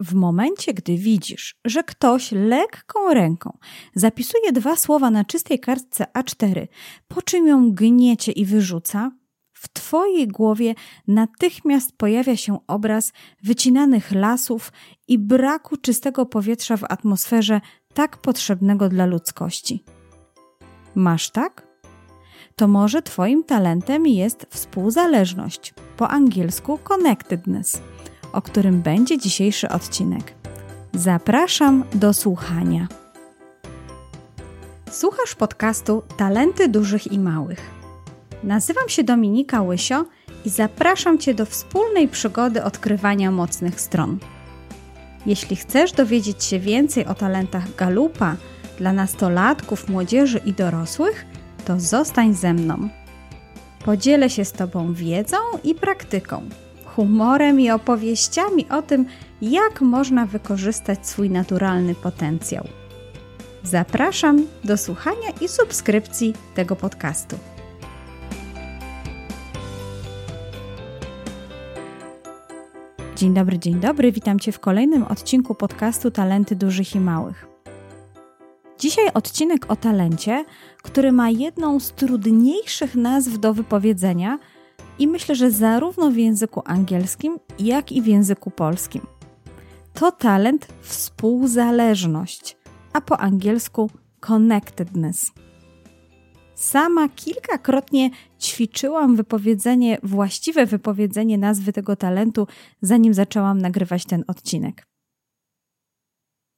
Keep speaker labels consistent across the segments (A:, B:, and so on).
A: W momencie, gdy widzisz, że ktoś lekką ręką zapisuje dwa słowa na czystej kartce A4, po czym ją gniecie i wyrzuca, w Twojej głowie natychmiast pojawia się obraz wycinanych lasów i braku czystego powietrza w atmosferze tak potrzebnego dla ludzkości. Masz tak? To może Twoim talentem jest współzależność, po angielsku connectedness, o którym będzie dzisiejszy odcinek. Zapraszam do słuchania. Słuchasz podcastu Talenty Dużych i Małych. Nazywam się Dominika Łysio i zapraszam Cię do wspólnej przygody odkrywania mocnych stron. Jeśli chcesz dowiedzieć się więcej o talentach Galupa dla nastolatków, młodzieży i dorosłych, to zostań ze mną. Podzielę się z Tobą wiedzą i praktyką, humorem i opowieściami o tym, jak można wykorzystać swój naturalny potencjał. Zapraszam do słuchania i subskrypcji tego podcastu. Dzień dobry, dzień dobry. Witam Cię w kolejnym odcinku podcastu Talenty Dużych i Małych. Dzisiaj odcinek o talencie, który ma jedną z trudniejszych nazw do wypowiedzenia i myślę, że zarówno w języku angielskim, jak i w języku polskim. To talent współzależność, a po angielsku connectedness. Sama kilkakrotnie ćwiczyłam wypowiedzenie, właściwe wypowiedzenie nazwy tego talentu, zanim zaczęłam nagrywać ten odcinek.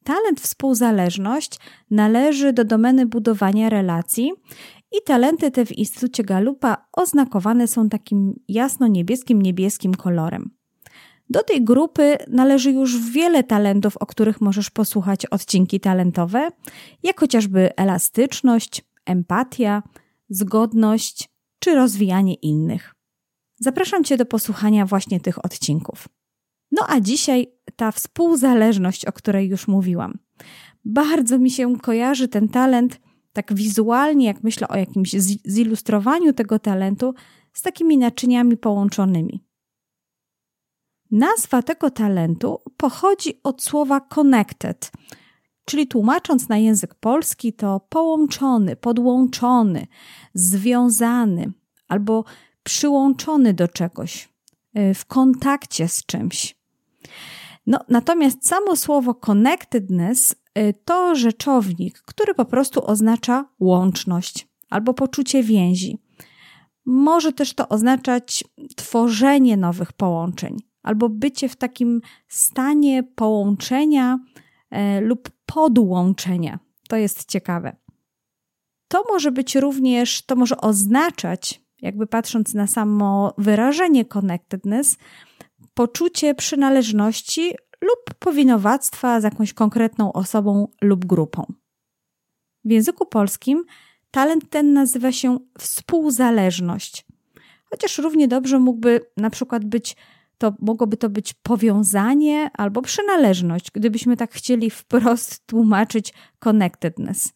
A: Talent współzależność należy do domeny budowania relacji i talenty te w Instytucie Galupa oznakowane są takim jasno-niebieskim, niebieskim kolorem. Do tej grupy należy już wiele talentów, o których możesz posłuchać odcinki talentowe, jak chociażby elastyczność, empatia, zgodność czy rozwijanie innych. Zapraszam Cię do posłuchania właśnie tych odcinków. No a dzisiaj ta współzależność, o której już mówiłam. Bardzo mi się kojarzy ten talent, tak wizualnie, jak myślę o jakimś zilustrowaniu tego talentu, z takimi naczyniami połączonymi. Nazwa tego talentu pochodzi od słowa connected, czyli tłumacząc na język polski to połączony, podłączony, związany albo przyłączony do czegoś, y, w kontakcie z czymś. No, natomiast samo słowo connectedness to rzeczownik, który po prostu oznacza łączność albo poczucie więzi. Może też to oznaczać tworzenie nowych połączeń albo bycie w takim stanie połączenia e, lub podłączenia. To jest ciekawe. To może być również, to może oznaczać, jakby patrząc na samo wyrażenie connectedness, poczucie przynależności lub powinowactwa z jakąś konkretną osobą lub grupą. W języku polskim talent ten nazywa się współzależność, chociaż równie dobrze mógłby na przykład być to mogłoby to być powiązanie albo przynależność, gdybyśmy tak chcieli wprost tłumaczyć connectedness.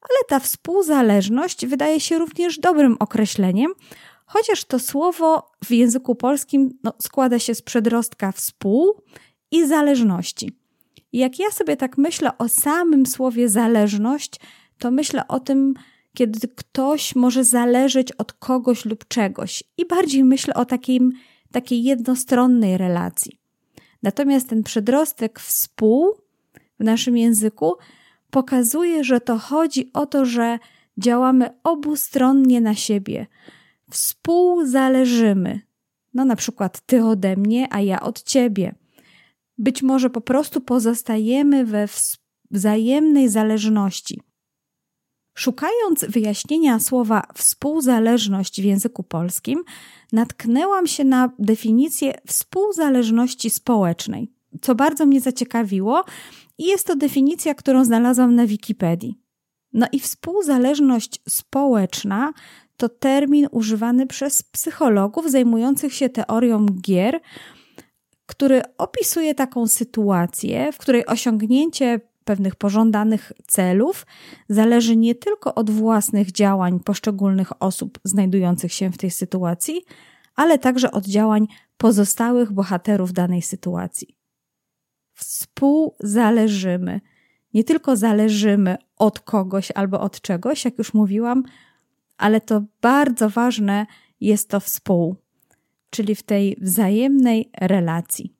A: Ale ta współzależność wydaje się również dobrym określeniem, chociaż to słowo w języku polskim no, składa się z przedrostka współ i zależności. Jak ja sobie tak myślę o samym słowie zależność, to myślę o tym, kiedy ktoś może zależeć od kogoś lub czegoś, i bardziej myślę o takim, takiej jednostronnej relacji. Natomiast ten przedrostek współ w naszym języku pokazuje, że to chodzi o to, że działamy obustronnie na siebie, współzależymy. No, na przykład ty ode mnie, a ja od ciebie. Być może po prostu pozostajemy we wzajemnej zależności. Szukając wyjaśnienia słowa współzależność w języku polskim, natknęłam się na definicję współzależności społecznej, co bardzo mnie zaciekawiło, i jest to definicja, którą znalazłam na Wikipedii. No i współzależność społeczna to termin używany przez psychologów zajmujących się teorią gier, który opisuje taką sytuację, w której osiągnięcie pewnych pożądanych celów zależy nie tylko od własnych działań poszczególnych osób znajdujących się w tej sytuacji, ale także od działań pozostałych bohaterów danej sytuacji. współzależymy. Nie tylko zależymy od kogoś albo od czegoś, jak już mówiłam, ale to bardzo ważne jest to współ, czyli w tej wzajemnej relacji.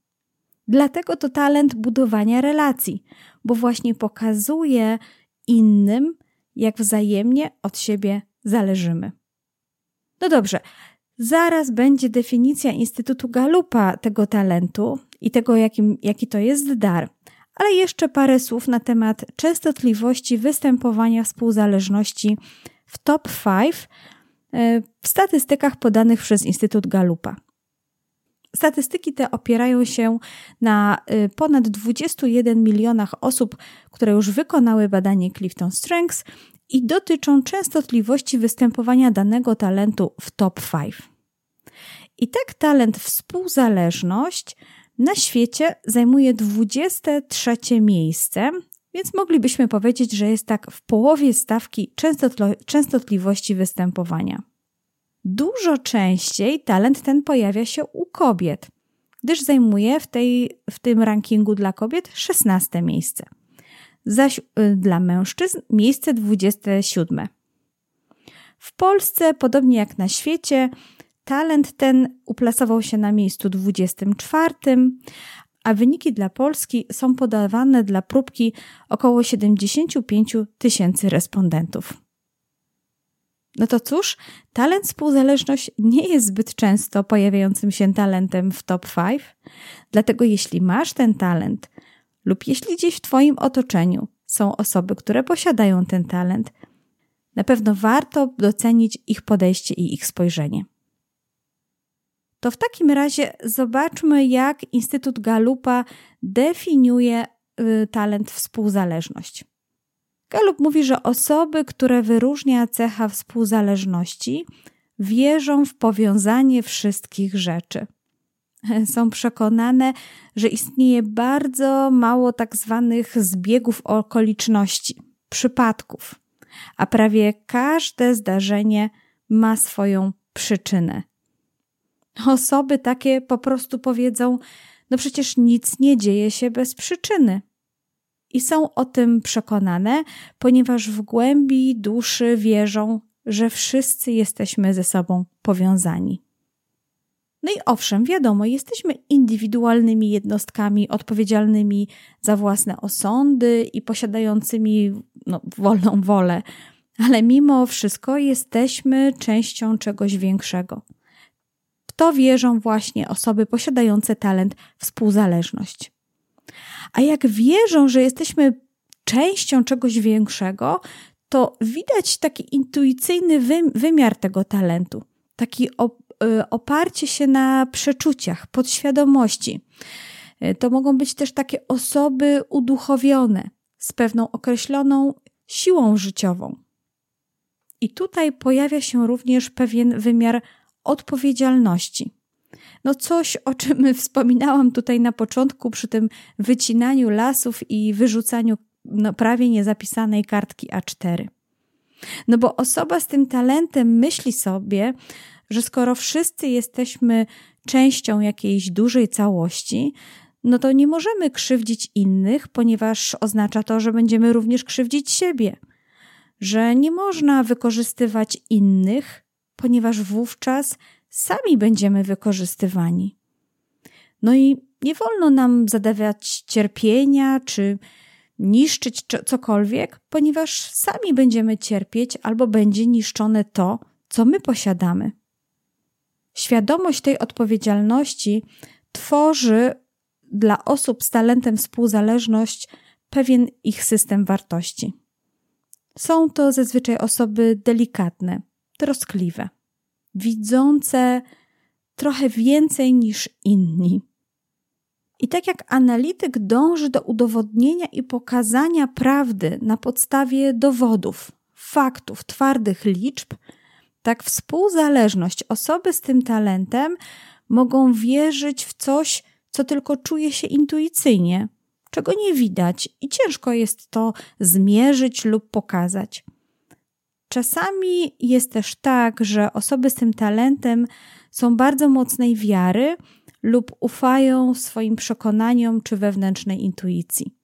A: Dlatego to talent budowania relacji, bo właśnie pokazuje innym, jak wzajemnie od siebie zależymy. No dobrze, zaraz będzie definicja Instytutu Galupa tego talentu i tego, jakim, jaki to jest dar. Ale jeszcze parę słów na temat częstotliwości występowania współzależności w top 5 e, w statystykach podanych przez Instytut Galupa. Statystyki te opierają się na e, ponad 21 milionach osób, które już wykonały badanie Clifton Strengths i dotyczą częstotliwości występowania danego talentu w top 5. I tak talent współzależność na świecie zajmuje 23 miejsce, więc moglibyśmy powiedzieć, że jest tak w połowie stawki częstotliwości występowania. Dużo częściej talent ten pojawia się u kobiet, gdyż zajmuje w, tej, w tym rankingu dla kobiet 16 miejsce zaś y, dla mężczyzn miejsce 27. W Polsce, podobnie jak na świecie, talent ten uplasował się na miejscu 24, a wyniki dla Polski są podawane dla próbki około 75 tysięcy respondentów. No to cóż, talent współzależność nie jest zbyt często pojawiającym się talentem w top 5, dlatego jeśli masz ten talent, lub jeśli gdzieś w Twoim otoczeniu są osoby, które posiadają ten talent, na pewno warto docenić ich podejście i ich spojrzenie. To w takim razie zobaczmy, jak Instytut Galupa definiuje y, talent współzależność. Galup mówi, że osoby, które wyróżnia cecha współzależności, wierzą w powiązanie wszystkich rzeczy. są przekonane, że istnieje bardzo mało tak zwanych zbiegów okoliczności, przypadków, a prawie każde zdarzenie ma swoją przyczynę. Osoby takie po prostu powiedzą: No przecież nic nie dzieje się bez przyczyny. I są o tym przekonane, ponieważ w głębi duszy wierzą, że wszyscy jesteśmy ze sobą powiązani. No i owszem, wiadomo, jesteśmy indywidualnymi jednostkami odpowiedzialnymi za własne osądy i posiadającymi no, wolną wolę, ale mimo wszystko jesteśmy częścią czegoś większego. W to wierzą właśnie osoby posiadające talent współzależność. A jak wierzą, że jesteśmy częścią czegoś większego, to widać taki intuicyjny wymiar tego talentu, taki Y, oparcie się na przeczuciach, podświadomości. Y, to mogą być też takie osoby uduchowione z pewną określoną siłą życiową. I tutaj pojawia się również pewien wymiar odpowiedzialności. No coś, o czym wspominałam tutaj na początku przy tym wycinaniu lasów i wyrzucaniu no, prawie niezapisanej kartki A4. No bo osoba z tym talentem myśli sobie, że skoro wszyscy jesteśmy częścią jakiejś dużej całości, no to nie możemy krzywdzić innych, ponieważ oznacza to, że będziemy również krzywdzić siebie. Że nie można wykorzystywać innych, ponieważ wówczas sami będziemy wykorzystywani. No i nie wolno nam zadawać cierpienia czy niszczyć cokolwiek, ponieważ sami będziemy cierpieć albo będzie niszczone to, co my posiadamy. Świadomość tej odpowiedzialności tworzy dla osób z talentem współzależność pewien ich system wartości. Są to zazwyczaj osoby delikatne, troskliwe, widzące trochę więcej niż inni. I tak jak analityk dąży do udowodnienia i pokazania prawdy na podstawie dowodów, faktów, twardych liczb, tak współzależność osoby z tym talentem mogą wierzyć w coś, co tylko czuje się intuicyjnie, czego nie widać i ciężko jest to zmierzyć lub pokazać. Czasami jest też tak, że osoby z tym talentem są bardzo mocnej wiary lub ufają swoim przekonaniom czy wewnętrznej intuicji.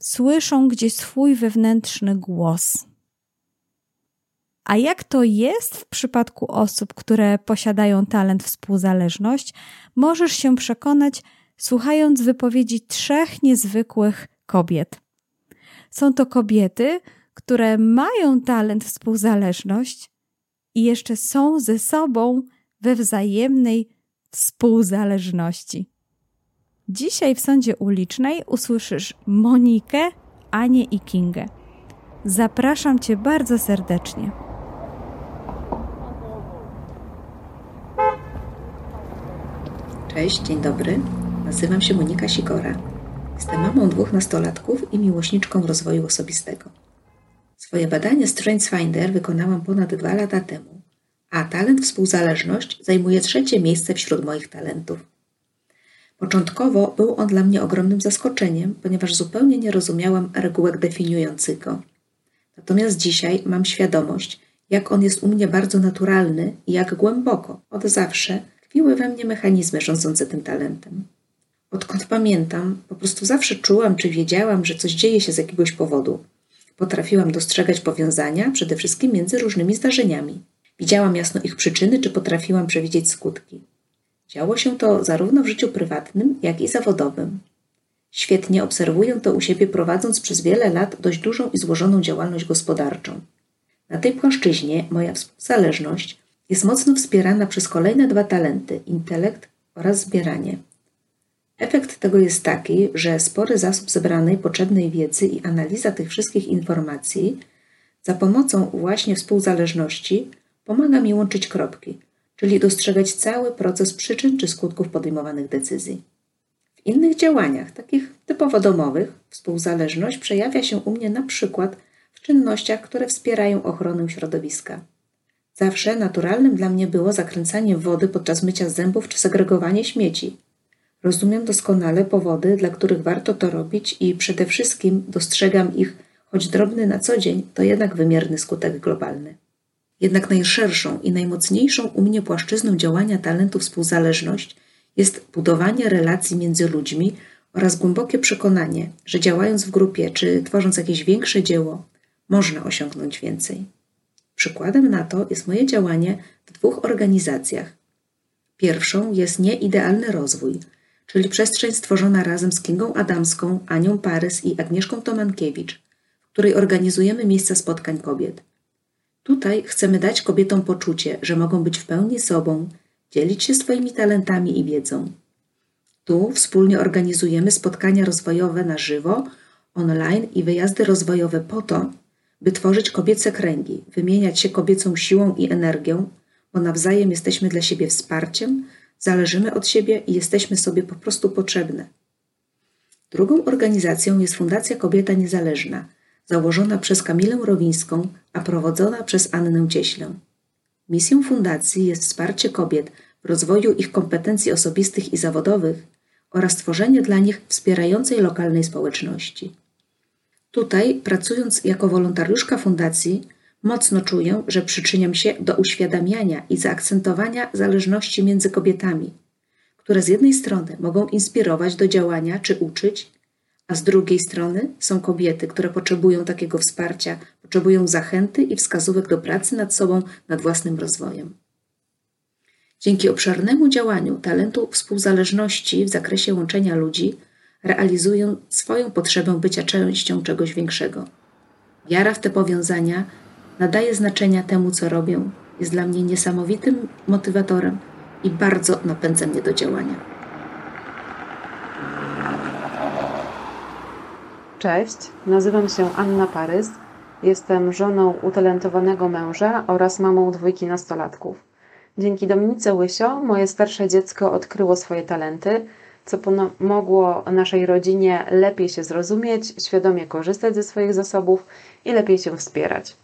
A: Słyszą gdzieś swój wewnętrzny głos. A jak to jest w przypadku osób, które posiadają talent współzależność, możesz się przekonać, słuchając wypowiedzi trzech niezwykłych kobiet. Są to kobiety, które mają talent współzależność i jeszcze są ze sobą we wzajemnej współzależności. Dzisiaj w sądzie ulicznej usłyszysz Monikę, Anię i Kingę. Zapraszam Cię bardzo serdecznie.
B: Cześć, dzień dobry. Nazywam się Monika Sikora. Jestem mamą dwóch nastolatków i miłośniczką rozwoju osobistego. Swoje badanie StrengthsFinder wykonałam ponad dwa lata temu, a talent współzależność zajmuje trzecie miejsce wśród moich talentów. Początkowo był on dla mnie ogromnym zaskoczeniem, ponieważ zupełnie nie rozumiałam regułek definiujących go. Natomiast dzisiaj mam świadomość, jak on jest u mnie bardzo naturalny i jak głęboko, od zawsze, tkwiły we mnie mechanizmy rządzące tym talentem. Odkąd pamiętam, po prostu zawsze czułam czy wiedziałam, że coś dzieje się z jakiegoś powodu. Potrafiłam dostrzegać powiązania, przede wszystkim między różnymi zdarzeniami. Widziałam jasno ich przyczyny, czy potrafiłam przewidzieć skutki. Działo się to zarówno w życiu prywatnym, jak i zawodowym. Świetnie obserwuję to u siebie, prowadząc przez wiele lat dość dużą i złożoną działalność gospodarczą. Na tej płaszczyźnie moja współzależność jest mocno wspierana przez kolejne dwa talenty intelekt oraz zbieranie. Efekt tego jest taki, że spory zasób zebranej potrzebnej wiedzy i analiza tych wszystkich informacji za pomocą właśnie współzależności pomaga mi łączyć kropki, czyli dostrzegać cały proces przyczyn czy skutków podejmowanych decyzji. W innych działaniach, takich typowo domowych, współzależność przejawia się u mnie na przykład w czynnościach, które wspierają ochronę środowiska. Zawsze naturalnym dla mnie było zakręcanie wody podczas mycia zębów czy segregowanie śmieci. Rozumiem doskonale powody, dla których warto to robić i przede wszystkim dostrzegam ich, choć drobny na co dzień, to jednak wymierny skutek globalny. Jednak najszerszą i najmocniejszą u mnie płaszczyzną działania talentu współzależność jest budowanie relacji między ludźmi oraz głębokie przekonanie, że działając w grupie czy tworząc jakieś większe dzieło, można osiągnąć więcej. Przykładem na to jest moje działanie w dwóch organizacjach. Pierwszą jest Nieidealny Rozwój, czyli przestrzeń stworzona razem z Kingą Adamską, Anią Parys i Agnieszką Tomankiewicz, w której organizujemy miejsca spotkań kobiet. Tutaj chcemy dać kobietom poczucie, że mogą być w pełni sobą, dzielić się swoimi talentami i wiedzą. Tu wspólnie organizujemy spotkania rozwojowe na żywo, online i wyjazdy rozwojowe po to, by tworzyć kobiece kręgi, wymieniać się kobiecą siłą i energią, bo nawzajem jesteśmy dla siebie wsparciem, zależymy od siebie i jesteśmy sobie po prostu potrzebne. Drugą organizacją jest Fundacja Kobieta Niezależna, założona przez Kamilę Rowińską, a prowadzona przez Annę Cieślę. Misją fundacji jest wsparcie kobiet w rozwoju ich kompetencji osobistych i zawodowych oraz tworzenie dla nich wspierającej lokalnej społeczności. Tutaj, pracując jako wolontariuszka fundacji, mocno czuję, że przyczyniam się do uświadamiania i zaakcentowania zależności między kobietami, które z jednej strony mogą inspirować do działania czy uczyć, a z drugiej strony są kobiety, które potrzebują takiego wsparcia, potrzebują zachęty i wskazówek do pracy nad sobą, nad własnym rozwojem. Dzięki obszernemu działaniu talentu współzależności w zakresie łączenia ludzi, realizują swoją potrzebę bycia częścią czegoś większego. Wiara w te powiązania nadaje znaczenia temu, co robię, jest dla mnie niesamowitym motywatorem i bardzo napędza mnie do działania.
C: Cześć, nazywam się Anna Parys. Jestem żoną utalentowanego męża oraz mamą dwójki nastolatków. Dzięki Dominice Łysio moje starsze dziecko odkryło swoje talenty co pomogło naszej rodzinie lepiej się zrozumieć, świadomie korzystać ze swoich zasobów i lepiej się wspierać.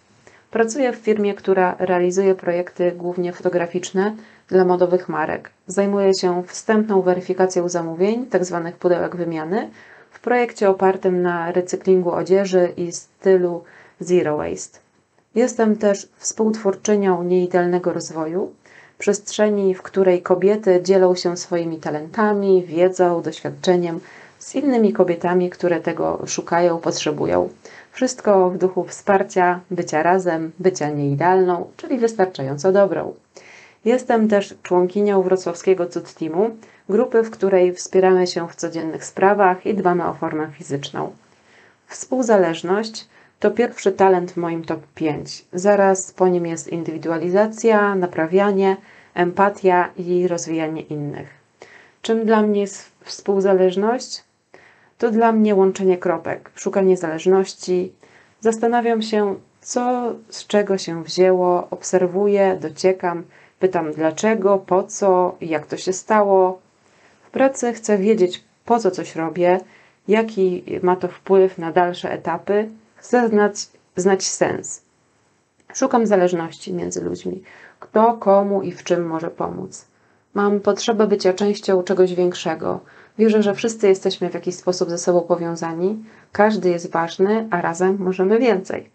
C: Pracuję w firmie, która realizuje projekty głównie fotograficzne dla modowych marek. Zajmuję się wstępną weryfikacją zamówień, tzw. Tak pudełek wymiany, w projekcie opartym na recyklingu odzieży i stylu Zero Waste. Jestem też współtwórczynią Nieidealnego Rozwoju, przestrzeni, w której kobiety dzielą się swoimi talentami, wiedzą, doświadczeniem z innymi kobietami, które tego szukają, potrzebują. Wszystko w duchu wsparcia, bycia razem, bycia nieidealną, czyli wystarczająco dobrą. Jestem też członkinią wrocławskiego Cud Teamu, grupy, w której wspieramy się w codziennych sprawach i dbamy o formę fizyczną. Współzależność to pierwszy talent w moim top 5. Zaraz po nim jest indywidualizacja, naprawianie, empatia i rozwijanie innych. Czym dla mnie jest współzależność? To dla mnie łączenie kropek, szukanie zależności. Zastanawiam się, co z czego się wzięło, obserwuję, dociekam, pytam dlaczego, po co, jak to się stało. W pracy chcę wiedzieć, po co coś robię, jaki ma to wpływ na dalsze etapy. Chcę znać, znać sens. Szukam zależności między ludźmi. Kto komu i w czym może pomóc. Mam potrzebę bycia częścią czegoś większego. Wierzę, że wszyscy jesteśmy w jakiś sposób ze sobą powiązani, każdy jest ważny, a razem możemy więcej.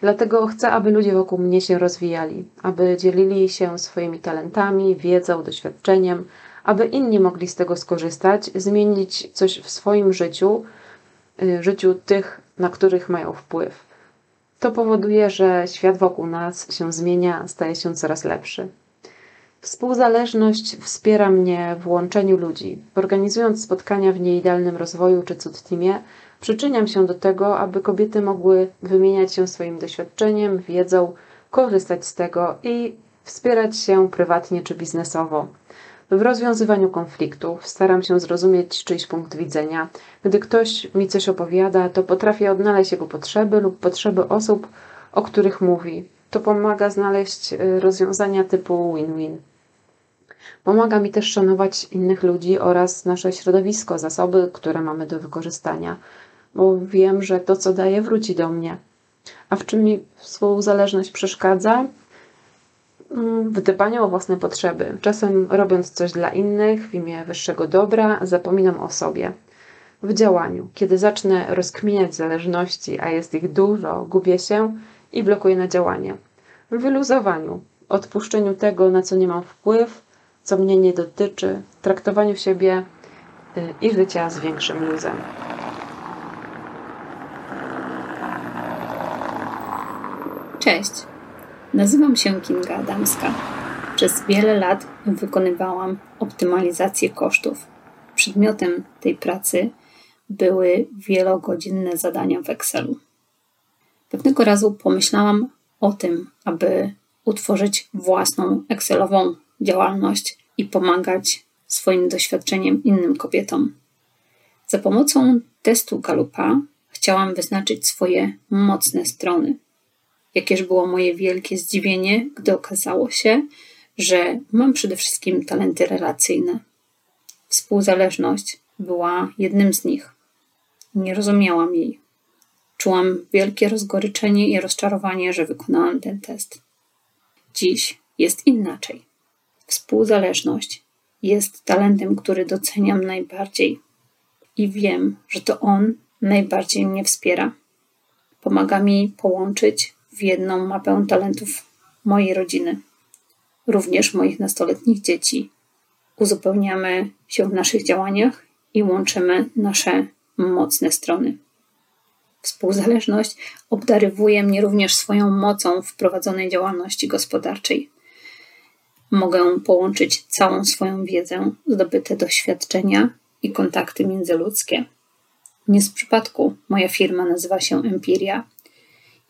C: Dlatego chcę, aby ludzie wokół mnie się rozwijali, aby dzielili się swoimi talentami, wiedzą, doświadczeniem, aby inni mogli z tego skorzystać, zmienić coś w swoim życiu, y, życiu tych, na których mają wpływ. To powoduje, że świat wokół nas się zmienia, staje się coraz lepszy. Współzależność wspiera mnie w łączeniu ludzi. Organizując spotkania w nieidealnym rozwoju czy cud przyczyniam się do tego, aby kobiety mogły wymieniać się swoim doświadczeniem, wiedzą, korzystać z tego i wspierać się prywatnie czy biznesowo. W rozwiązywaniu konfliktów staram się zrozumieć czyjś punkt widzenia. Gdy ktoś mi coś opowiada, to potrafię odnaleźć jego potrzeby lub potrzeby osób, o których mówi. To pomaga znaleźć y, rozwiązania typu win-win. Pomaga mi też szanować innych ludzi oraz nasze środowisko, zasoby, które mamy do wykorzystania, bo wiem, że to, co daję, wróci do mnie. A w czym mi współzależność przeszkadza? Mm, w dbaniu o własne potrzeby. Czasem robiąc coś dla innych w imię wyższego dobra, zapominam o sobie. W działaniu, kiedy zacznę rozkminiać zależności, a jest ich dużo, gubię się i blokuję na działanie. W wyluzowaniu, odpuszczeniu tego, na co nie mam wpływ, co mnie nie dotyczy, traktowaniu siebie y, i życia z większym luzem.
D: Cześć. Nazywam się Kinga Adamska. Przez wiele lat wykonywałam optymalizację kosztów. Przedmiotem tej pracy były wielogodzinne zadania w Excelu. Pewnego razu pomyślałam o tym, aby utworzyć własną Excelową działalność i pomagać swoim doświadczeniem innym kobietom. Za pomocą testu Galupa chciałam wyznaczyć swoje mocne strony. Jakież było moje wielkie zdziwienie, gdy okazało się, że mam przede wszystkim talenty relacyjne. Współzależność była jednym z nich. Nie rozumiałam jej. Czułam wielkie rozgoryczenie i rozczarowanie, że wykonałam ten test. Dziś jest inaczej. Współzależność jest talentem, który doceniam najbardziej i wiem, że to on najbardziej mnie wspiera. Pomaga mi połączyć w jedną mapę talentów mojej rodziny, również moich nastoletnich dzieci. Uzupełniamy się w naszych działaniach i łączymy nasze mocne strony. Współzależność obdarowuje mnie również swoją mocą w prowadzonej działalności gospodarczej. Mogę połączyć całą swoją wiedzę, zdobyte doświadczenia i kontakty międzyludzkie. Nie z przypadku moja firma nazywa się Empiria.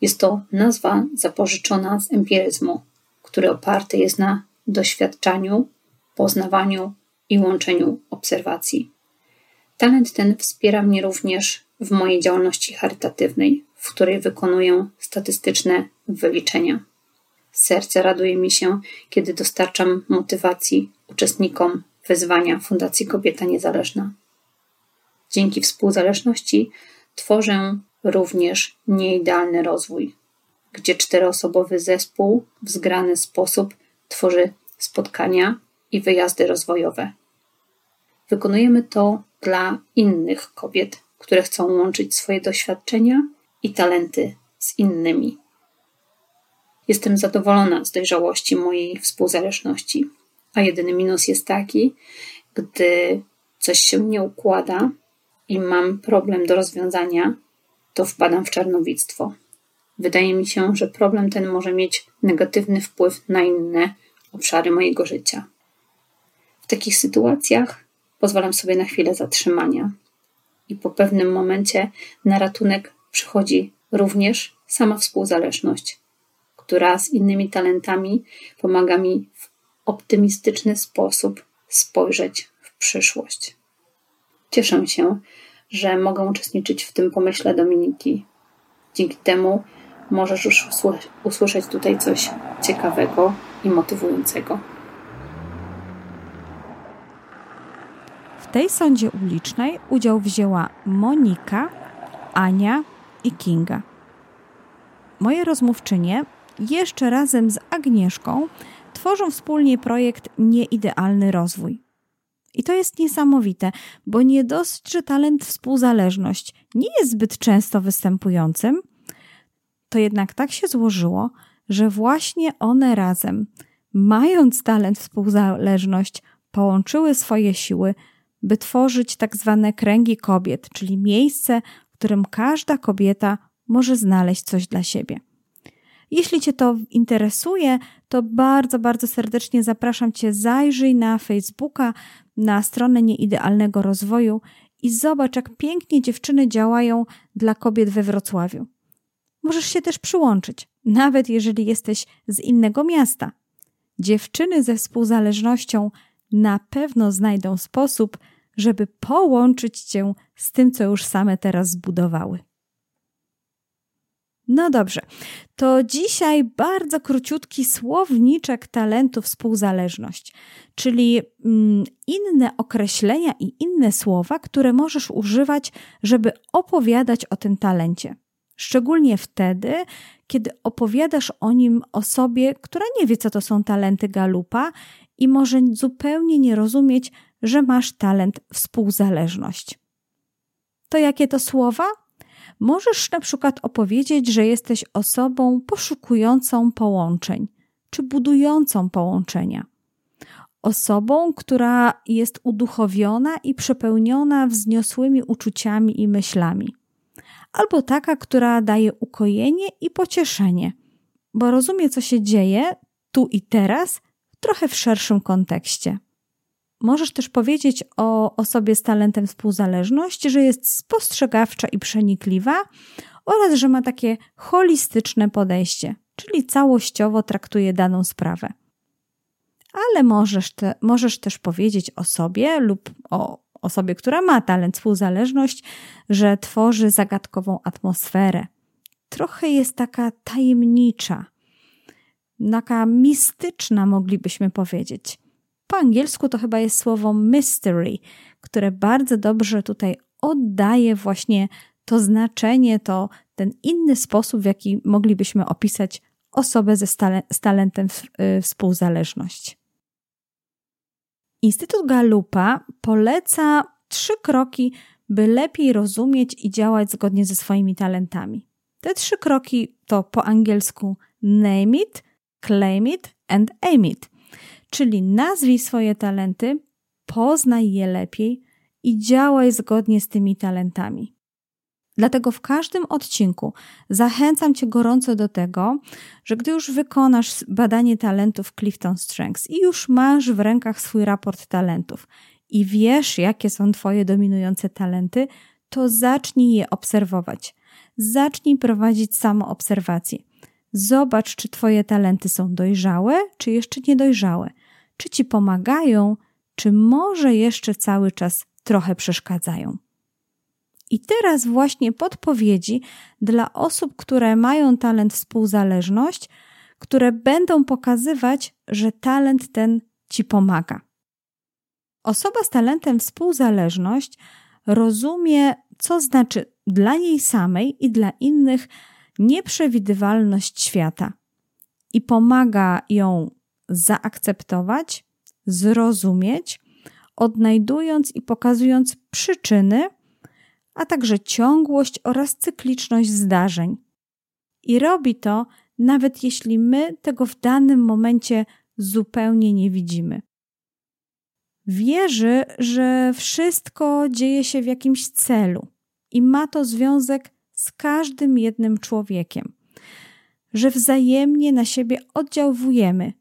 D: Jest to nazwa zapożyczona z empiryzmu, który oparty jest na doświadczaniu, poznawaniu i łączeniu obserwacji. Talent ten wspiera mnie również w mojej działalności charytatywnej, w której wykonuję statystyczne wyliczenia. Serce raduje mi się, kiedy dostarczam motywacji uczestnikom wyzwania Fundacji Kobieta Niezależna. Dzięki współzależności tworzę również nieidealny rozwój, gdzie czteroosobowy zespół w zgrany sposób tworzy spotkania i wyjazdy rozwojowe. Wykonujemy to dla innych kobiet, które chcą łączyć swoje doświadczenia i talenty z innymi. Jestem zadowolona z dojrzałości mojej współzależności. A jedyny minus jest taki, gdy coś się nie układa i mam problem do rozwiązania, to wpadam w czarnowictwo. Wydaje mi się, że problem ten może mieć negatywny wpływ na inne obszary mojego życia. W takich sytuacjach pozwalam sobie na chwilę zatrzymania i po pewnym momencie na ratunek przychodzi również sama współzależność, która z innymi talentami pomaga mi w optymistyczny sposób spojrzeć w przyszłość. Cieszę się, że mogę uczestniczyć w tym pomyśle Dominiki. Dzięki temu możesz już usłyszeć tutaj coś ciekawego i motywującego.
A: Tej sądzie ulicznej udział wzięła Monika, Ania i Kinga. Moje rozmówczynie jeszcze razem z Agnieszką tworzą wspólnie projekt Nieidealny Rozwój. I to jest niesamowite, bo nie dosyć, że talent współzależność nie jest zbyt często występującym, to jednak tak się złożyło, że właśnie one razem, mając talent współzależność, połączyły swoje siły, by tworzyć tak zwane kręgi kobiet, czyli miejsce, w którym każda kobieta może znaleźć coś dla siebie. Jeśli Cię to interesuje, to bardzo, bardzo serdecznie zapraszam Cię, zajrzyj na Facebooka, na stronę Nieidealnego Rozwoju i zobacz, jak pięknie dziewczyny działają dla kobiet we Wrocławiu. Możesz się też przyłączyć, nawet jeżeli jesteś z innego miasta. Dziewczyny ze współzależnością na pewno znajdą sposób, żeby połączyć cię z tym, co już same teraz zbudowały. No dobrze, to dzisiaj bardzo króciutki słowniczek talentu współzależność, czyli mm, inne określenia i inne słowa, które możesz używać, żeby opowiadać o tym talencie. Szczególnie wtedy, kiedy opowiadasz o nim osobie, która nie wie, co to są talenty galupa i może zupełnie nie rozumieć, że masz talent współzależność. To jakie to słowa? Możesz na przykład opowiedzieć, że jesteś osobą poszukującą połączeń czy budującą połączenia. Osobą, która jest uduchowiona i przepełniona wzniosłymi uczuciami i myślami. Albo taka, która daje ukojenie i pocieszenie, bo rozumie, co się dzieje tu i teraz, trochę w szerszym kontekście. Możesz też powiedzieć o osobie z talentem współzależność, że jest spostrzegawcza i przenikliwa oraz że ma takie holistyczne podejście, czyli całościowo traktuje daną sprawę. Ale możesz, te, możesz też powiedzieć o sobie lub o osobie, która ma talent współzależność, że tworzy zagadkową atmosferę. Trochę jest taka tajemnicza, taka mistyczna, moglibyśmy powiedzieć. Po angielsku to chyba jest słowo mystery, które bardzo dobrze tutaj oddaje właśnie to znaczenie, to ten inny sposób, w jaki moglibyśmy opisać osobę ze stale, z talentem y, współzależność. Instytut Galupa poleca trzy kroki, by lepiej rozumieć i działać zgodnie ze swoimi talentami. Te trzy kroki to po angielsku name it, claim it and aim it – Czyli nazwij swoje talenty, poznaj je lepiej i działaj zgodnie z tymi talentami. Dlatego w każdym odcinku zachęcam Cię gorąco do tego, że gdy już wykonasz badanie talentów Clifton Strengths i już masz w rękach swój raport talentów i wiesz, jakie są Twoje dominujące talenty, to zacznij je obserwować. Zacznij prowadzić samoobserwację. Zobacz, czy Twoje talenty są dojrzałe, czy jeszcze niedojrzałe. Czy Ci pomagają, czy może jeszcze cały czas trochę przeszkadzają. I teraz właśnie podpowiedzi dla osób, które mają talent współzależność, które będą pokazywać, że talent ten Ci pomaga. Osoba z talentem współzależność rozumie, co znaczy dla niej samej i dla innych nieprzewidywalność świata i pomaga ją zaakceptować, zrozumieć, odnajdując i pokazując przyczyny, a także ciągłość oraz cykliczność zdarzeń. I robi to, nawet jeśli my tego w danym momencie zupełnie nie widzimy. Wierzy, że wszystko dzieje się w jakimś celu i ma to związek z każdym jednym człowiekiem, że wzajemnie na siebie oddziałujemy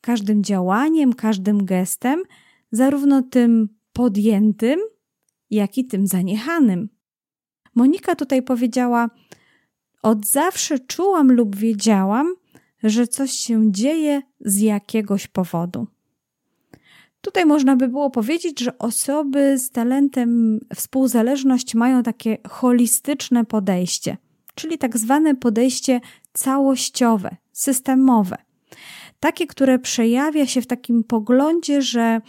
A: każdym działaniem, każdym gestem, zarówno tym podjętym, jak i tym zaniechanym. Monika tutaj powiedziała: Od zawsze czułam lub wiedziałam, że coś się dzieje z jakiegoś powodu. Tutaj można by było powiedzieć, że osoby z talentem współzależność mają takie holistyczne podejście, czyli tak zwane podejście całościowe, systemowe. Takie, które przejawia się w takim poglądzie, że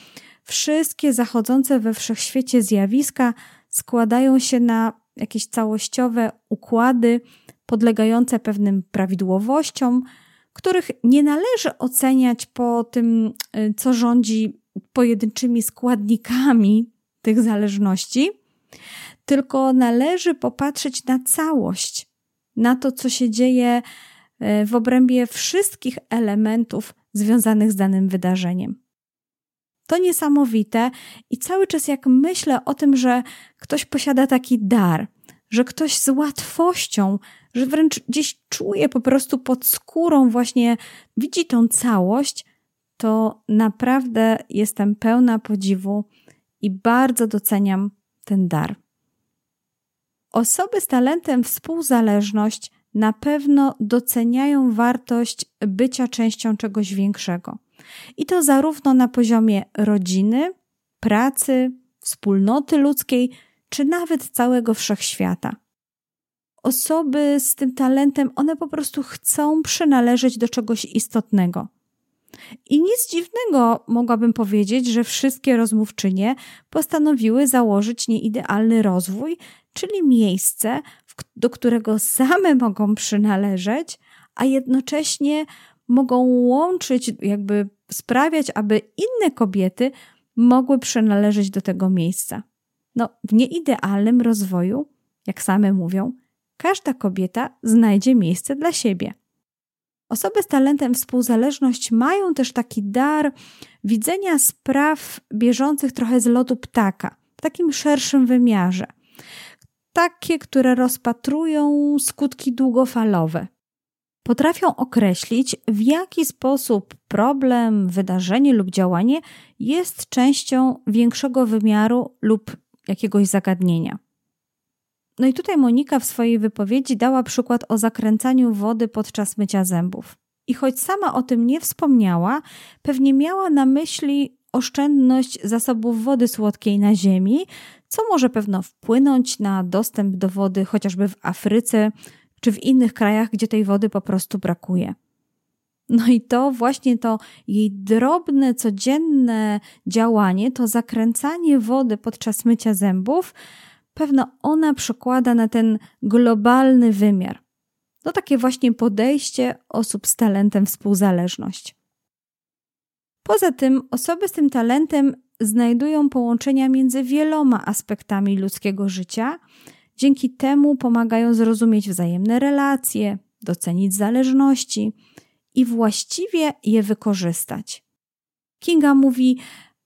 A: wszystkie zachodzące we wszechświecie zjawiska składają się na jakieś całościowe układy podlegające pewnym prawidłowościom, których nie należy oceniać po tym, y, co rządzi pojedynczymi składnikami tych zależności, tylko należy popatrzeć na całość, na to, co się dzieje y, w obrębie wszystkich elementów związanych z danym wydarzeniem. To niesamowite i cały czas jak myślę o tym, że ktoś posiada taki dar, że ktoś z łatwością, że wręcz gdzieś czuje po prostu pod skórą, właśnie widzi tą całość, to naprawdę jestem pełna podziwu i bardzo doceniam ten dar. Osoby z talentem współzależność na pewno doceniają wartość bycia częścią czegoś większego. I to zarówno na poziomie rodziny, pracy, wspólnoty ludzkiej, czy nawet całego wszechświata. Osoby z tym talentem, one po prostu chcą przynależeć do czegoś istotnego. I nic dziwnego mogłabym powiedzieć, że wszystkie rozmówczynie postanowiły założyć nieidealny rozwój, czyli miejsce, do którego same mogą przynależeć, a jednocześnie mogą łączyć, jakby sprawiać, aby inne kobiety mogły przynależeć do tego miejsca. No, w nieidealnym rozwoju, jak same mówią, każda kobieta znajdzie miejsce dla siebie. Osoby z talentem współzależność mają też taki dar widzenia spraw bieżących trochę z lotu ptaka, w takim szerszym wymiarze. Takie, które rozpatrują skutki długofalowe. Potrafią określić, w jaki sposób problem, wydarzenie lub działanie jest częścią większego wymiaru lub jakiegoś zagadnienia. No i tutaj Monika w swojej wypowiedzi dała przykład o zakręcaniu wody podczas mycia zębów. I choć sama o tym nie wspomniała, pewnie miała na myśli oszczędność zasobów wody słodkiej na Ziemi, co może pewno wpłynąć na dostęp do wody chociażby w Afryce czy w innych krajach, gdzie tej wody po prostu brakuje. No i to właśnie to jej drobne, codzienne działanie, to zakręcanie wody podczas mycia zębów, pewno ona przekłada na ten globalny wymiar. To takie właśnie podejście osób z talentem współzależność. Poza tym, osoby z tym talentem znajdują połączenia między wieloma aspektami ludzkiego życia. Dzięki temu pomagają zrozumieć wzajemne relacje, docenić zależności i właściwie je wykorzystać. Kinga mówi: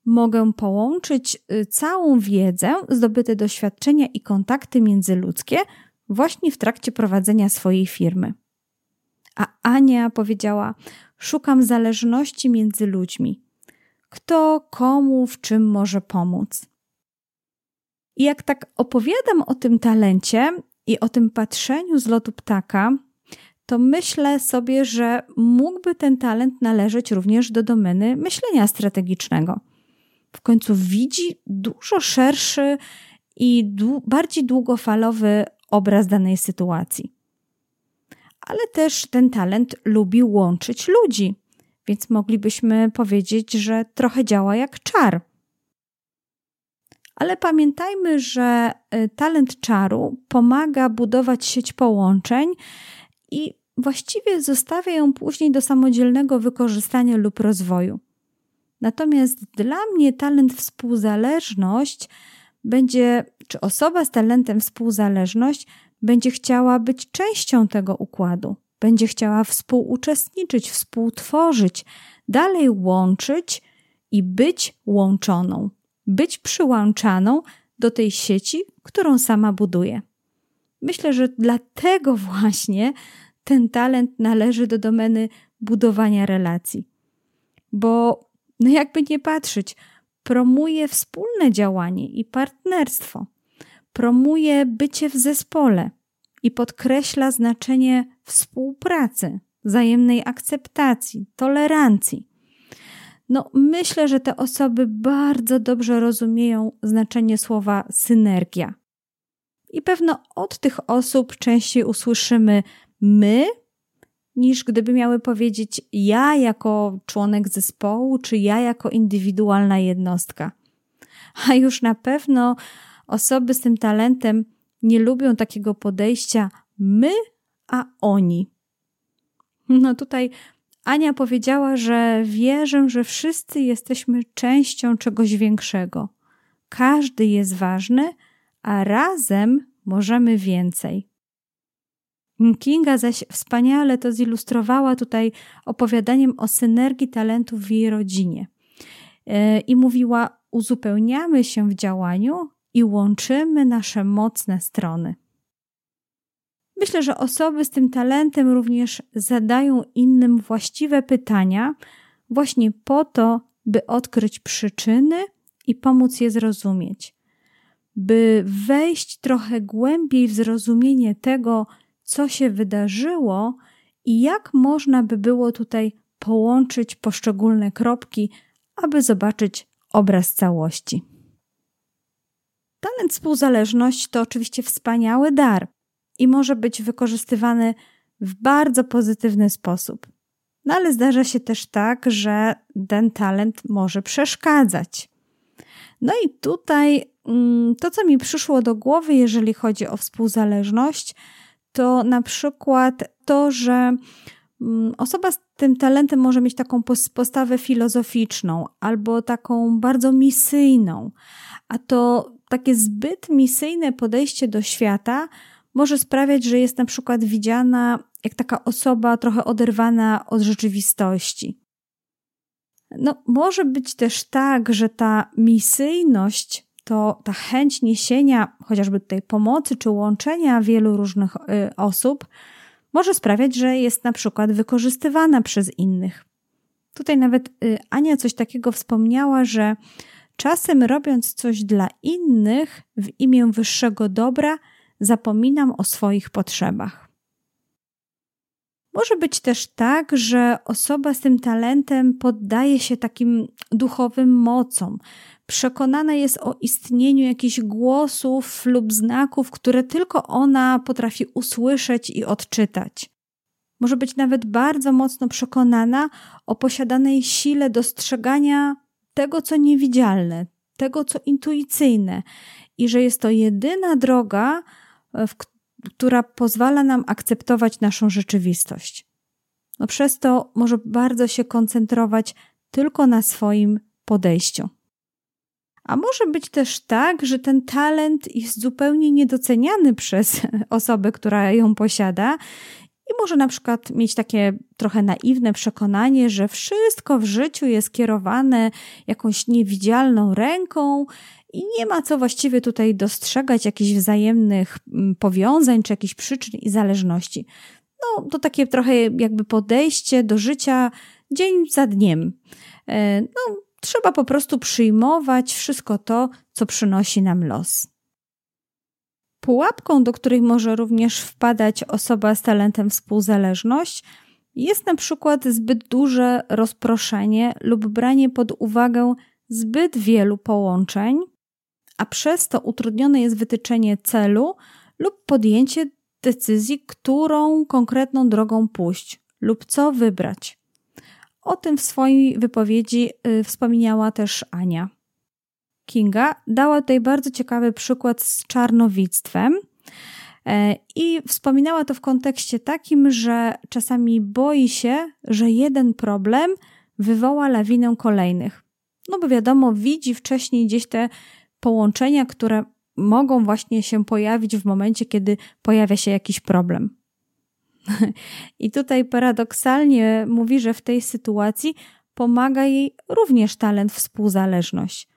A: Mogę połączyć y, całą wiedzę, zdobyte doświadczenia i kontakty międzyludzkie właśnie w trakcie prowadzenia swojej firmy. A Ania powiedziała: Szukam zależności między ludźmi. Kto komu w czym może pomóc? I jak tak opowiadam o tym talencie i o tym patrzeniu z lotu ptaka, to myślę sobie, że mógłby ten talent należeć również do domeny myślenia strategicznego. W końcu widzi dużo szerszy i bardziej długofalowy obraz danej sytuacji. Ale też ten talent lubi łączyć ludzi, więc moglibyśmy powiedzieć, że trochę działa jak czar. Ale pamiętajmy, że y, talent czaru pomaga budować sieć połączeń i właściwie zostawia ją później do samodzielnego wykorzystania lub rozwoju. Natomiast dla mnie talent współzależność będzie, czy osoba z talentem współzależność będzie chciała być częścią tego układu, będzie chciała współuczestniczyć, współtworzyć, dalej łączyć i być łączoną, być przyłączaną do tej sieci, którą sama buduje. Myślę, że dlatego właśnie ten talent należy do domeny budowania relacji. Bo, no jakby nie patrzeć, promuje wspólne działanie i partnerstwo, promuje bycie w zespole i podkreśla znaczenie współpracy, wzajemnej akceptacji, tolerancji. No, myślę, że te osoby bardzo dobrze rozumieją znaczenie słowa synergia. I pewno od tych osób częściej usłyszymy my, niż gdyby miały powiedzieć ja jako członek zespołu, czy ja jako indywidualna jednostka. A już na pewno osoby z tym talentem nie lubią takiego podejścia my, a oni. No tutaj Ania powiedziała, że wierzę, że wszyscy jesteśmy częścią czegoś większego. Każdy jest ważny, a razem możemy więcej. Kinga zaś wspaniale to zilustrowała tutaj opowiadaniem o synergii talentów w jej rodzinie. E, I mówiła: Uzupełniamy się w działaniu i łączymy nasze mocne strony. Myślę, że osoby z tym talentem również zadają innym właściwe pytania, właśnie po to, by odkryć przyczyny i pomóc je zrozumieć, by wejść trochę głębiej w zrozumienie tego, co się wydarzyło i jak można by było tutaj połączyć poszczególne kropki, aby zobaczyć obraz całości. Talent współzależność to oczywiście wspaniały dar i może być wykorzystywany w bardzo pozytywny sposób. No ale zdarza się też tak, że ten talent może przeszkadzać. No i tutaj mm, to, co mi przyszło do głowy, jeżeli chodzi o współzależność, to na przykład to, że mm, osoba z tym talentem może mieć taką postawę filozoficzną albo taką bardzo misyjną, a to takie zbyt misyjne podejście do świata może sprawiać, że jest na przykład widziana jak taka osoba trochę oderwana od rzeczywistości. No, może być też tak, że ta misyjność to ta chęć niesienia chociażby tej pomocy czy łączenia wielu różnych y, osób może sprawiać, że jest na przykład wykorzystywana przez innych. Tutaj nawet y, Ania coś takiego wspomniała, że czasem robiąc coś dla innych w imię wyższego dobra, zapominam o swoich potrzebach. Może być też tak, że osoba z tym talentem poddaje się takim duchowym mocom, przekonana jest o istnieniu jakichś głosów lub znaków, które tylko ona potrafi usłyszeć i odczytać. Może być nawet bardzo mocno przekonana o posiadanej sile dostrzegania tego, co niewidzialne, tego, co intuicyjne, i że jest to jedyna droga, w, która pozwala nam akceptować naszą rzeczywistość. No przez to może bardzo się koncentrować tylko na swoim podejściu. A może być też tak, że ten talent jest zupełnie niedoceniany przez osobę, która ją posiada, i może na przykład mieć takie trochę naiwne przekonanie, że wszystko w życiu jest kierowane jakąś niewidzialną ręką i nie ma co właściwie tutaj dostrzegać jakichś wzajemnych mm, powiązań czy jakichś przyczyn i zależności. No, to takie trochę jakby podejście do życia dzień za dniem. E, no, trzeba po prostu przyjmować wszystko to, co przynosi nam los. Pułapką, do której może również wpadać osoba z talentem współzależność, jest na przykład zbyt duże rozproszenie lub branie pod uwagę zbyt wielu połączeń, a przez to utrudnione jest wytyczenie celu lub podjęcie decyzji, którą konkretną drogą pójść lub co wybrać. O tym w swojej wypowiedzi y, wspomniała też Ania. Kinga dała tutaj bardzo ciekawy przykład z czarnowictwem. E, I wspominała to w kontekście takim, że czasami boi się, że jeden problem wywoła lawinę kolejnych. No bo wiadomo, widzi wcześniej gdzieś te połączenia, które mogą właśnie się pojawić w momencie, kiedy pojawia się jakiś problem. I tutaj paradoksalnie mówi, że w tej sytuacji pomaga jej również talent współzależność,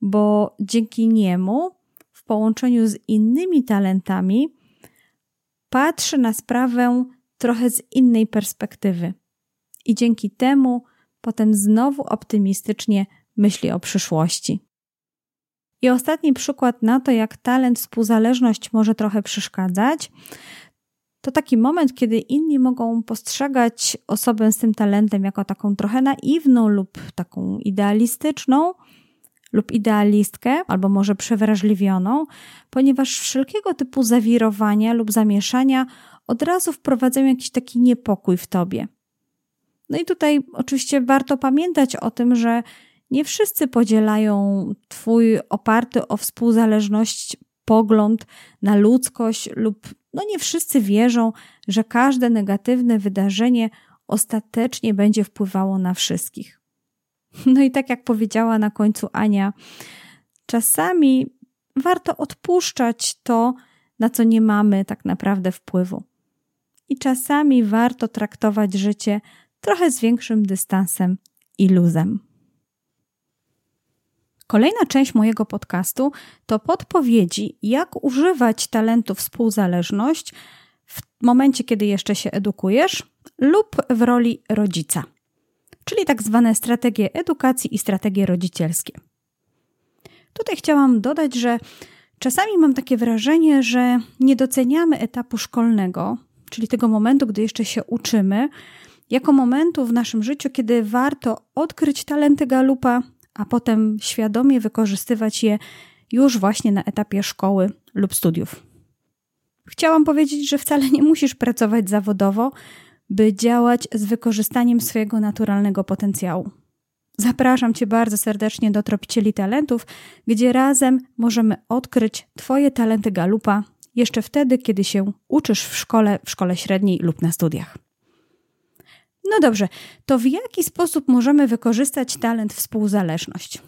A: bo dzięki niemu, w połączeniu z innymi talentami, patrzy na sprawę trochę z innej perspektywy. I dzięki temu potem znowu optymistycznie myśli o przyszłości. I ostatni przykład na to, jak talent współzależność może trochę przeszkadzać, to taki moment, kiedy inni mogą postrzegać osobę z tym talentem jako taką trochę naiwną lub taką idealistyczną, lub idealistkę, albo może przewrażliwioną, ponieważ wszelkiego typu zawirowania lub zamieszania od razu wprowadzają jakiś taki niepokój w tobie. No i tutaj oczywiście warto pamiętać o tym, że nie wszyscy podzielają Twój oparty o współzależność pogląd na ludzkość, lub no nie wszyscy wierzą, że każde negatywne wydarzenie ostatecznie będzie wpływało na wszystkich. No i tak jak powiedziała na końcu Ania, czasami warto odpuszczać to, na co nie mamy tak naprawdę wpływu. I czasami warto traktować życie trochę z większym dystansem i luzem. Kolejna część mojego podcastu to podpowiedzi, jak używać talentu współzależność w momencie, kiedy jeszcze się edukujesz lub w roli rodzica, czyli tak zwane strategie edukacji i strategie rodzicielskie. Tutaj chciałam dodać, że czasami mam takie wrażenie, że nie doceniamy etapu szkolnego, czyli tego momentu, gdy jeszcze się uczymy, jako momentu w naszym życiu, kiedy warto odkryć talenty galupa a potem świadomie wykorzystywać je już właśnie na etapie szkoły lub studiów. Chciałam powiedzieć, że wcale nie musisz pracować zawodowo, by działać z wykorzystaniem swojego naturalnego potencjału. Zapraszam Cię bardzo serdecznie do Tropicieli Talentów, gdzie razem możemy odkryć Twoje talenty galupa jeszcze wtedy, kiedy się uczysz w szkole, w szkole średniej lub na studiach. No dobrze, to w jaki sposób możemy wykorzystać talent współzależność?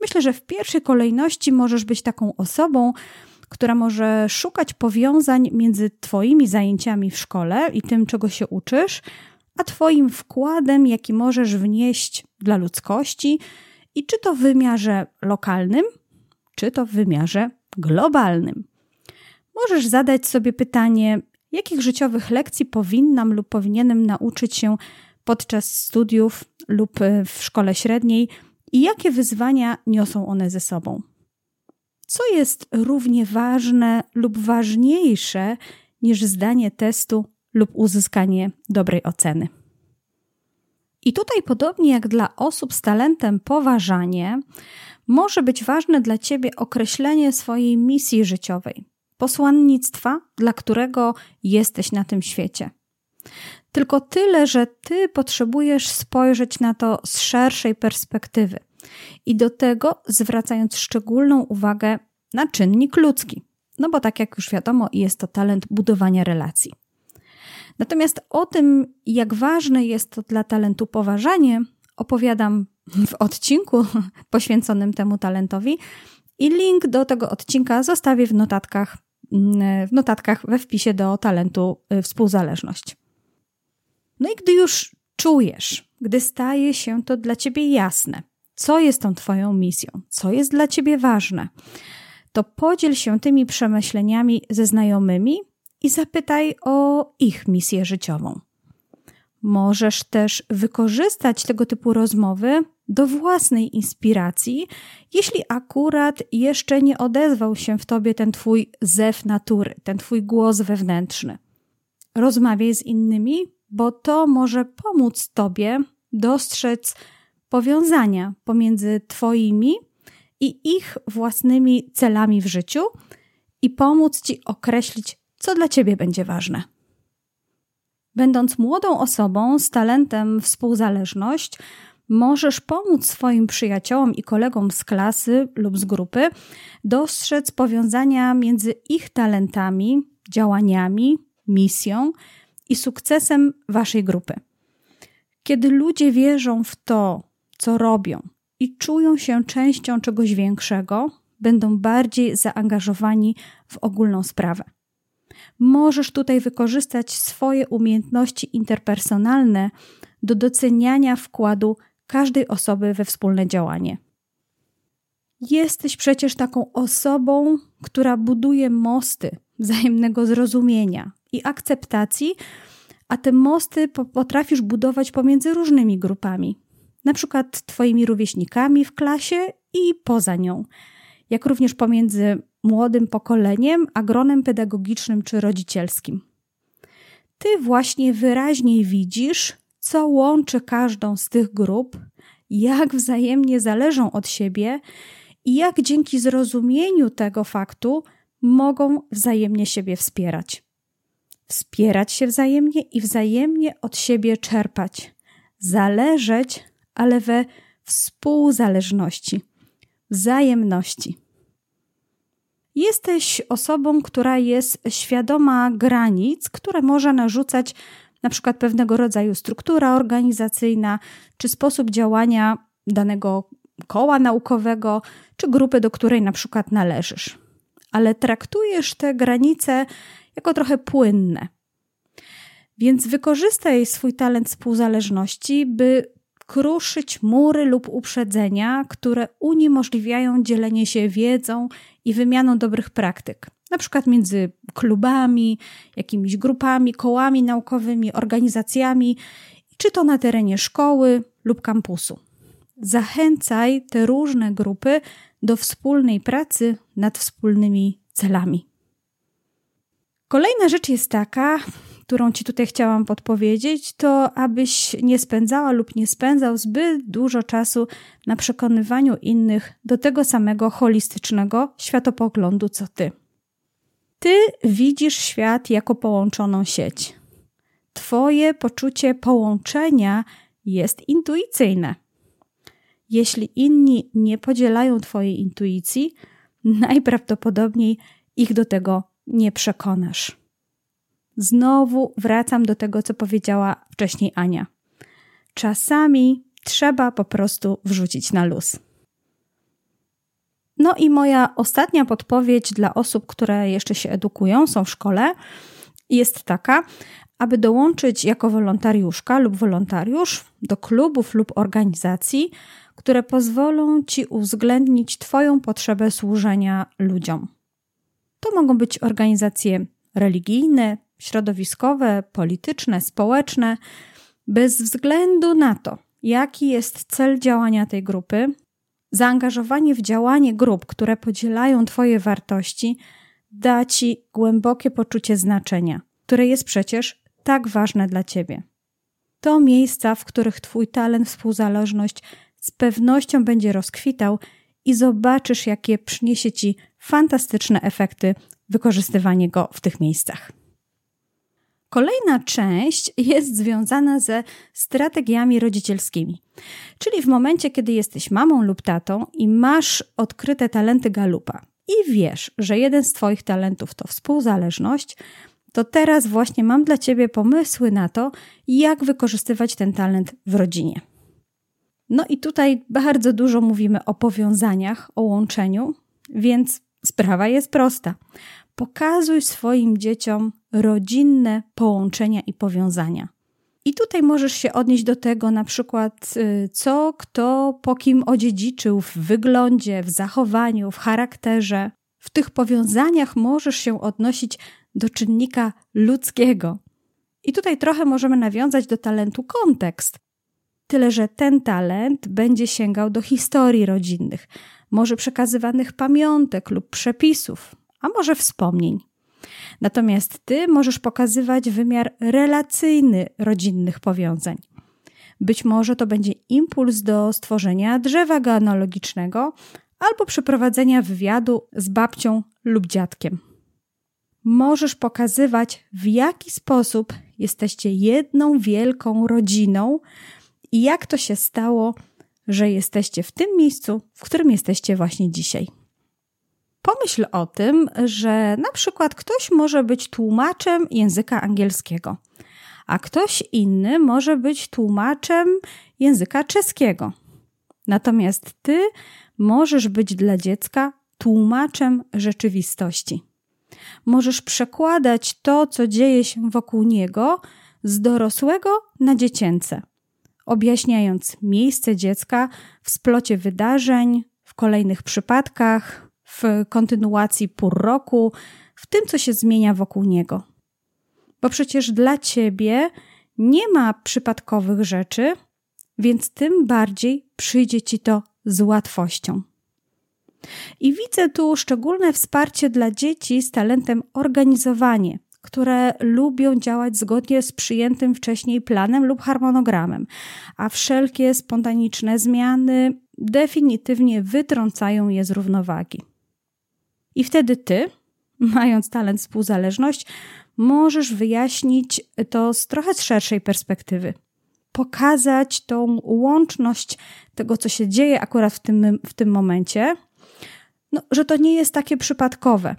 A: Myślę, że w pierwszej kolejności możesz być taką osobą, która może szukać powiązań między Twoimi zajęciami w szkole i tym, czego się uczysz, a Twoim wkładem, jaki możesz wnieść dla ludzkości, i czy to w wymiarze lokalnym, czy to w wymiarze globalnym. Możesz zadać sobie pytanie, Jakich życiowych lekcji powinnam lub powinienem nauczyć się podczas studiów lub e, w szkole średniej i jakie wyzwania niosą one ze sobą? Co jest równie ważne lub ważniejsze niż zdanie testu lub uzyskanie dobrej oceny? I tutaj, podobnie jak dla osób z talentem poważanie, może być ważne dla Ciebie określenie swojej misji życiowej, posłannictwa, dla którego jesteś na tym świecie. Tylko tyle, że ty potrzebujesz spojrzeć na to z szerszej perspektywy i do tego zwracając szczególną uwagę na czynnik ludzki. No bo tak jak już wiadomo, jest to talent budowania relacji. Natomiast o tym, jak ważne jest to dla talentu poważanie, opowiadam w odcinku poświęconym temu talentowi i link do tego odcinka zostawię w notatkach w notatkach we wpisie do talentu y, współzależność. No i gdy już czujesz, gdy staje się to dla ciebie jasne, co jest tą twoją misją, co jest dla ciebie ważne, to podziel się tymi przemyśleniami ze znajomymi i zapytaj o ich misję życiową. Możesz też wykorzystać tego typu rozmowy do własnej inspiracji, jeśli akurat jeszcze nie odezwał się w tobie ten twój zew natury, ten twój głos wewnętrzny. Rozmawiaj z innymi, bo to może pomóc tobie dostrzec powiązania pomiędzy twoimi i ich własnymi celami w życiu i pomóc ci określić, co dla ciebie będzie ważne. Będąc młodą osobą z talentem współzależność, możesz pomóc swoim przyjaciołom i kolegom z klasy lub z grupy dostrzec powiązania między ich talentami, działaniami, misją i sukcesem waszej grupy. Kiedy ludzie wierzą w to, co robią i czują się częścią czegoś większego, będą bardziej zaangażowani w ogólną sprawę. Możesz tutaj wykorzystać swoje umiejętności interpersonalne do doceniania wkładu każdej osoby we wspólne działanie. Jesteś przecież taką osobą, która buduje mosty wzajemnego zrozumienia i akceptacji, a te mosty potrafisz budować pomiędzy różnymi grupami, na przykład Twoimi rówieśnikami w klasie i poza nią, jak również pomiędzy młodym pokoleniem a gronem pedagogicznym czy rodzicielskim. Ty właśnie wyraźniej widzisz, co łączy każdą z tych grup, jak wzajemnie zależą od siebie i jak dzięki zrozumieniu tego faktu mogą wzajemnie siebie wspierać. Wspierać się wzajemnie i wzajemnie od siebie czerpać. Zależeć, ale we współzależności, wzajemności. Jesteś osobą, która jest świadoma granic, które może narzucać na przykład pewnego rodzaju struktura organizacyjna czy sposób działania danego koła naukowego czy grupy, do której na przykład należysz. Ale traktujesz te granice jako trochę płynne. Więc wykorzystaj swój talent współzależności, by kruszyć mury lub uprzedzenia, które uniemożliwiają dzielenie się wiedzą i wymianą dobrych praktyk, na przykład między klubami, jakimiś grupami, kołami naukowymi, organizacjami, czy to na terenie szkoły lub kampusu. Zachęcaj te różne grupy do wspólnej pracy nad wspólnymi celami. Kolejna rzecz jest taka, którą Ci tutaj chciałam podpowiedzieć, to abyś nie spędzała lub nie spędzał zbyt dużo czasu na przekonywaniu innych do tego samego holistycznego światopoglądu co Ty. Ty widzisz świat jako połączoną sieć. Twoje poczucie połączenia jest intuicyjne. Jeśli inni nie podzielają Twojej intuicji, najprawdopodobniej ich do tego nie przekonasz. Znowu wracam do tego, co powiedziała wcześniej Ania. Czasami trzeba po prostu wrzucić na luz. No i moja ostatnia podpowiedź dla osób, które jeszcze się edukują, są w szkole, jest taka, aby dołączyć jako wolontariuszka lub wolontariusz do klubów lub organizacji, które pozwolą ci uwzględnić Twoją potrzebę służenia ludziom. To mogą być organizacje religijne, środowiskowe, polityczne, społeczne, bez względu na to, jaki jest cel działania tej grupy, zaangażowanie w działanie grup, które podzielają Twoje wartości, da Ci głębokie poczucie znaczenia, które jest przecież tak ważne dla Ciebie. To miejsca, w których Twój talent, współzależność z pewnością będzie rozkwitał i zobaczysz, jakie przyniesie Ci fantastyczne efekty wykorzystywanie go w tych miejscach. Kolejna część jest związana ze strategiami rodzicielskimi. Czyli w momencie, kiedy jesteś mamą lub tatą i masz odkryte talenty galupa i wiesz, że jeden z Twoich talentów to współzależność, to teraz właśnie mam dla Ciebie pomysły na to, jak wykorzystywać ten talent w rodzinie. No i tutaj bardzo dużo mówimy o powiązaniach, o łączeniu, więc sprawa jest prosta. Pokazuj swoim dzieciom rodzinne połączenia i powiązania. I tutaj możesz się odnieść do tego, na przykład, y, co kto po kim odziedziczył w wyglądzie, w zachowaniu, w charakterze. W tych powiązaniach możesz się odnosić do czynnika ludzkiego. I tutaj trochę możemy nawiązać do talentu kontekst. Tyle, że ten talent będzie sięgał do historii rodzinnych, może przekazywanych pamiątek lub przepisów, a może wspomnień. Natomiast ty możesz pokazywać wymiar relacyjny rodzinnych powiązań. Być może to będzie impuls do stworzenia drzewa genealogicznego albo przeprowadzenia wywiadu z babcią lub dziadkiem. Możesz pokazywać, w jaki sposób jesteście jedną wielką rodziną i jak to się stało, że jesteście w tym miejscu, w którym jesteście właśnie dzisiaj. Pomyśl o tym, że na przykład ktoś może być tłumaczem języka angielskiego, a ktoś inny może być tłumaczem języka czeskiego. Natomiast ty możesz być dla dziecka tłumaczem rzeczywistości. Możesz przekładać to, co dzieje się wokół niego, z dorosłego na dziecięce. objaśniając miejsce dziecka w splocie wydarzeń, w kolejnych przypadkach, w kontynuacji pór roku, w tym, co się zmienia wokół niego. Bo przecież dla ciebie nie ma przypadkowych rzeczy, więc tym bardziej przyjdzie ci to z łatwością. I widzę tu szczególne wsparcie dla dzieci z talentem organizowanie, które lubią działać zgodnie z przyjętym wcześniej planem lub harmonogramem, a wszelkie spontaniczne zmiany definitywnie wytrącają je z równowagi. I wtedy ty, mając talent współzależność, możesz wyjaśnić to z trochę szerszej perspektywy. Pokazać tą łączność tego, co się dzieje akurat w tym, w tym momencie, no, że to nie jest takie przypadkowe,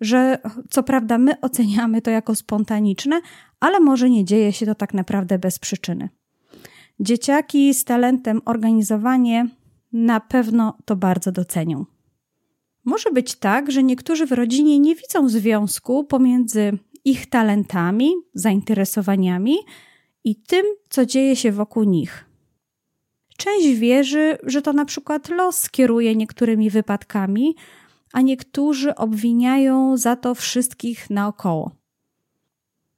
A: że co prawda my oceniamy to jako spontaniczne, ale może nie dzieje się to tak naprawdę bez przyczyny. Dzieciaki z talentem organizowanie na pewno to bardzo docenią. Może być tak, że niektórzy w rodzinie nie widzą związku pomiędzy ich talentami, zainteresowaniami i tym, co dzieje się wokół nich. Część wierzy, że to na przykład los kieruje niektórymi wypadkami, a niektórzy obwiniają za to wszystkich naokoło.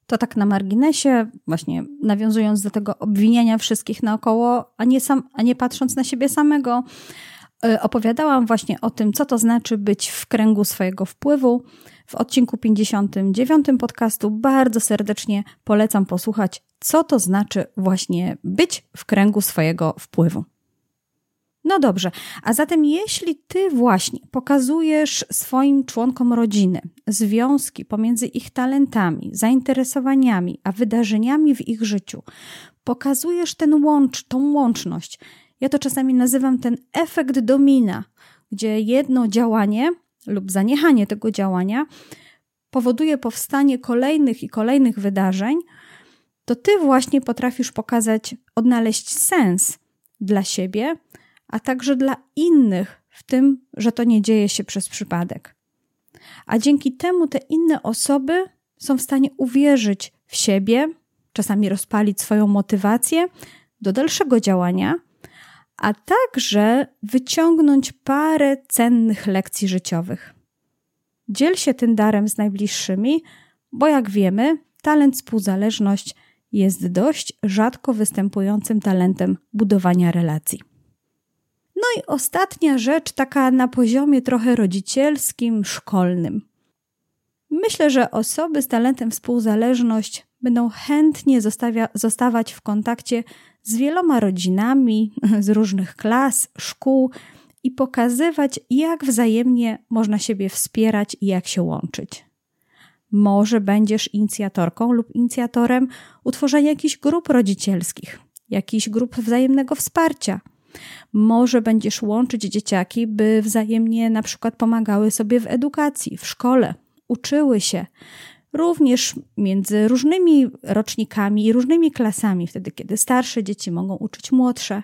A: To tak na marginesie, właśnie nawiązując do tego obwiniania wszystkich naokoło, a nie, sam, a nie patrząc na siebie samego, opowiadałam właśnie o tym, co to znaczy być w kręgu swojego wpływu. W odcinku 59 podcastu bardzo serdecznie polecam posłuchać, co to znaczy właśnie być w kręgu swojego wpływu. No dobrze, a zatem jeśli ty właśnie pokazujesz swoim członkom rodziny związki pomiędzy ich talentami, zainteresowaniami, a wydarzeniami w ich życiu, pokazujesz ten łącz, tą łączność, ja to czasami nazywam ten efekt domina, gdzie jedno działanie lub zaniechanie tego działania powoduje powstanie kolejnych i kolejnych wydarzeń, to ty właśnie potrafisz pokazać, odnaleźć sens dla siebie, a także dla innych w tym, że to nie dzieje się przez przypadek. A dzięki temu te inne osoby są w stanie uwierzyć w siebie, czasami rozpalić swoją motywację do dalszego działania, a także wyciągnąć parę cennych lekcji życiowych. Dziel się tym darem z najbliższymi, bo jak wiemy, talent współzależność jest dość rzadko występującym talentem budowania relacji. No i ostatnia rzecz, taka na poziomie trochę rodzicielskim, szkolnym. Myślę, że osoby z talentem współzależność będą chętnie zostawia, zostawać w kontakcie z wieloma rodzinami z różnych klas, szkół i pokazywać, jak wzajemnie można siebie wspierać i jak się łączyć. Może będziesz inicjatorką lub inicjatorem utworzenia jakichś grup rodzicielskich, jakichś grup wzajemnego wsparcia – może będziesz łączyć dzieciaki, by wzajemnie na przykład pomagały sobie w edukacji, w szkole, uczyły się. Również między różnymi rocznikami i różnymi klasami, wtedy kiedy starsze dzieci mogą uczyć młodsze.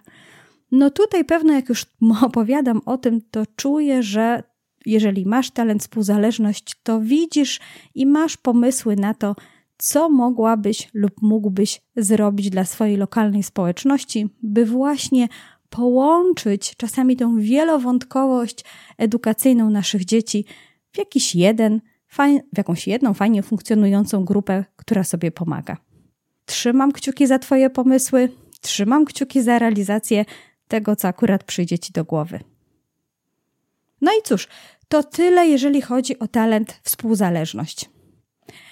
A: No tutaj pewno, jak już opowiadam o tym, to czuję, że jeżeli masz talent współzależność, to widzisz i masz pomysły na to, co mogłabyś lub mógłbyś zrobić dla swojej lokalnej społeczności, by właśnie połączyć czasami tą wielowątkowość edukacyjną naszych dzieci w jakiś jeden, w jakąś jedną fajnie funkcjonującą grupę, która sobie pomaga. Trzymam kciuki za Twoje pomysły, trzymam kciuki za realizację tego, co akurat przyjdzie Ci do głowy. No i cóż, to tyle, jeżeli chodzi o talent współzależność.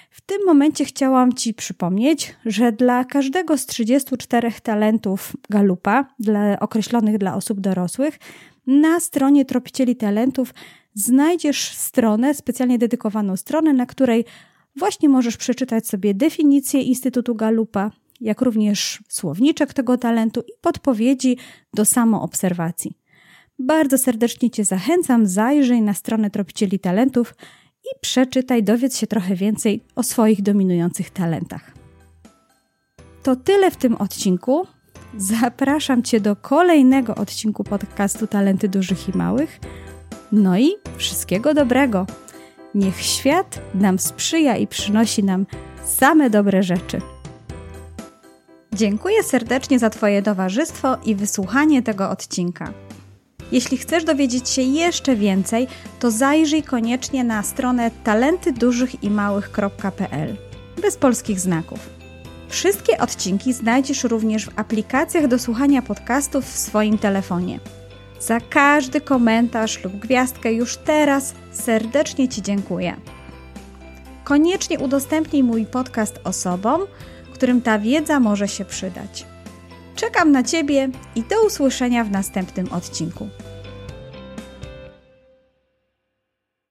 A: W tym momencie chciałam Ci przypomnieć, że dla każdego z 34 talentów Galupa, dla, określonych dla osób dorosłych, na stronie Tropicieli Talentów znajdziesz stronę, specjalnie dedykowaną stronę, na której właśnie możesz przeczytać sobie definicję Instytutu Galupa, jak również słowniczek tego talentu i podpowiedzi do samoobserwacji. Bardzo serdecznie Cię zachęcam, zajrzyj na stronę Tropicieli Talentów i przeczytaj, dowiedz się trochę więcej o swoich dominujących talentach. To tyle w tym odcinku. Zapraszam Cię do kolejnego odcinku podcastu Talenty Dużych i Małych. No i wszystkiego dobrego. Niech świat nam sprzyja i przynosi nam same dobre rzeczy. Dziękuję serdecznie za Twoje towarzystwo i wysłuchanie tego odcinka. Jeśli chcesz dowiedzieć się jeszcze więcej, to zajrzyj koniecznie na stronę talentydużychimałych.pl bez polskich znaków. Wszystkie odcinki znajdziesz również w aplikacjach do słuchania podcastów w swoim telefonie. Za każdy komentarz lub gwiazdkę już teraz serdecznie Ci dziękuję. Koniecznie udostępnij mój podcast osobom, którym ta wiedza może się przydać. Czekam na Ciebie i do usłyszenia w następnym odcinku.